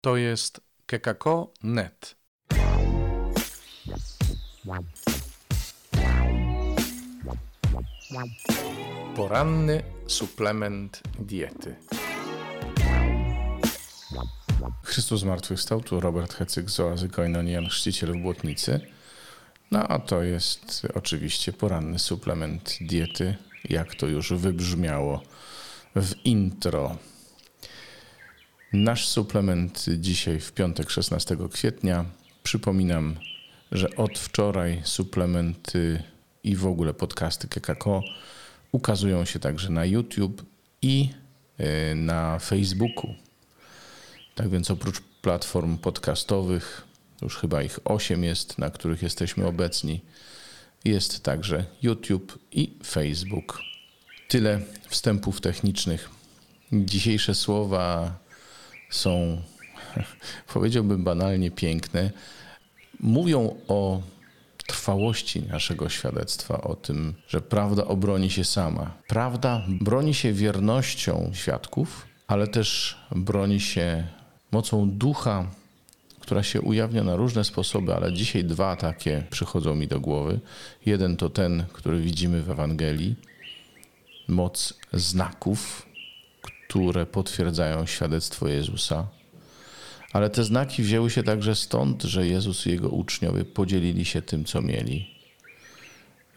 To jest kekako.net. Poranny suplement diety. Chrystus zmartwychwstał, tu Robert Hecyk z Oazy Koinonian, chrzciciel w Błotnicy. No a to jest oczywiście poranny suplement diety, jak to już wybrzmiało w intro. Nasz suplement dzisiaj w piątek 16 kwietnia. Przypominam, że od wczoraj suplementy i w ogóle podcasty KKK ukazują się także na YouTube i e, na Facebooku. Tak więc oprócz platform podcastowych, już chyba ich 8 jest, na których jesteśmy obecni, jest także YouTube i Facebook. Tyle wstępów technicznych. Dzisiejsze słowa są, powiedziałbym, banalnie piękne. Mówią o trwałości naszego świadectwa, o tym, że prawda obroni się sama. Prawda broni się wiernością świadków, ale też broni się mocą ducha, która się ujawnia na różne sposoby, ale dzisiaj dwa takie przychodzą mi do głowy. Jeden to ten, który widzimy w Ewangelii, moc znaków, które potwierdzają świadectwo Jezusa. Ale te znaki wzięły się także stąd, że Jezus i jego uczniowie podzielili się tym, co mieli.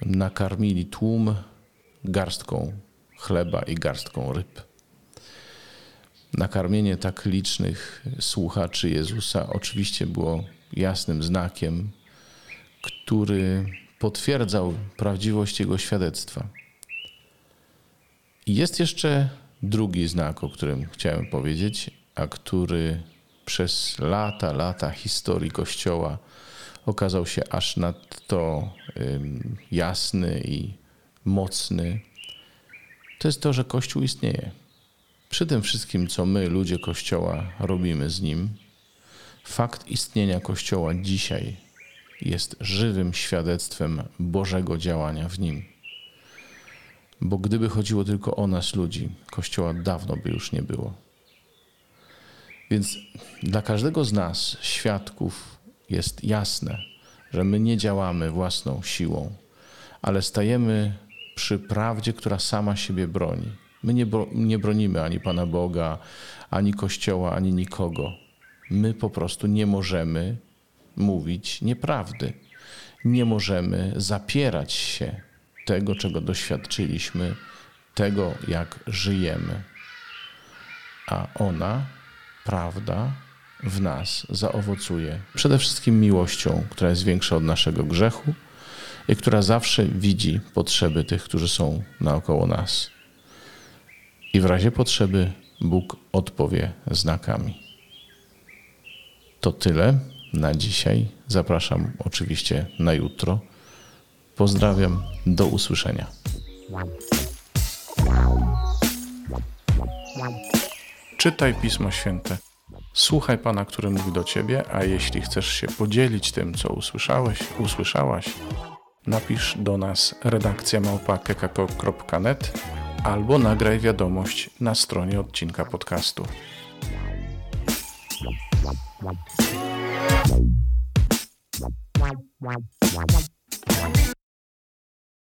Nakarmili tłum garstką chleba i garstką ryb. Nakarmienie tak licznych słuchaczy Jezusa oczywiście było jasnym znakiem, który potwierdzał prawdziwość jego świadectwa. Jest jeszcze drugi znak, o którym chciałem powiedzieć, a który przez lata, lata historii Kościoła okazał się aż nadto jasny i mocny, to jest to, że Kościół istnieje. Przy tym wszystkim, co my, ludzie Kościoła, robimy z nim, fakt istnienia Kościoła dzisiaj jest żywym świadectwem Bożego działania w nim. Bo gdyby chodziło tylko o nas, ludzi, Kościoła dawno by już nie było. Więc dla każdego z nas, świadków, jest jasne, że my nie działamy własną siłą, ale stajemy przy prawdzie, która sama siebie broni. My nie, bro, nie bronimy ani Pana Boga, ani Kościoła, ani nikogo. My po prostu nie możemy mówić nieprawdy. Nie możemy zapierać się tego, czego doświadczyliśmy, tego, jak żyjemy. A ona prawda w nas zaowocuje przede wszystkim miłością, która jest większa od naszego grzechu i która zawsze widzi potrzeby tych, którzy są naokoło nas. I w razie potrzeby Bóg odpowie znakami. To tyle na dzisiaj. Zapraszam oczywiście na jutro. Pozdrawiam, do usłyszenia. Czytaj Pismo Święte. Słuchaj Pana, który mówi do Ciebie, a jeśli chcesz się podzielić tym, co usłyszałeś, usłyszałaś, napisz do nas redakcja małpa.kekako.net albo nagraj wiadomość na stronie odcinka podcastu. Wow, wow, wow.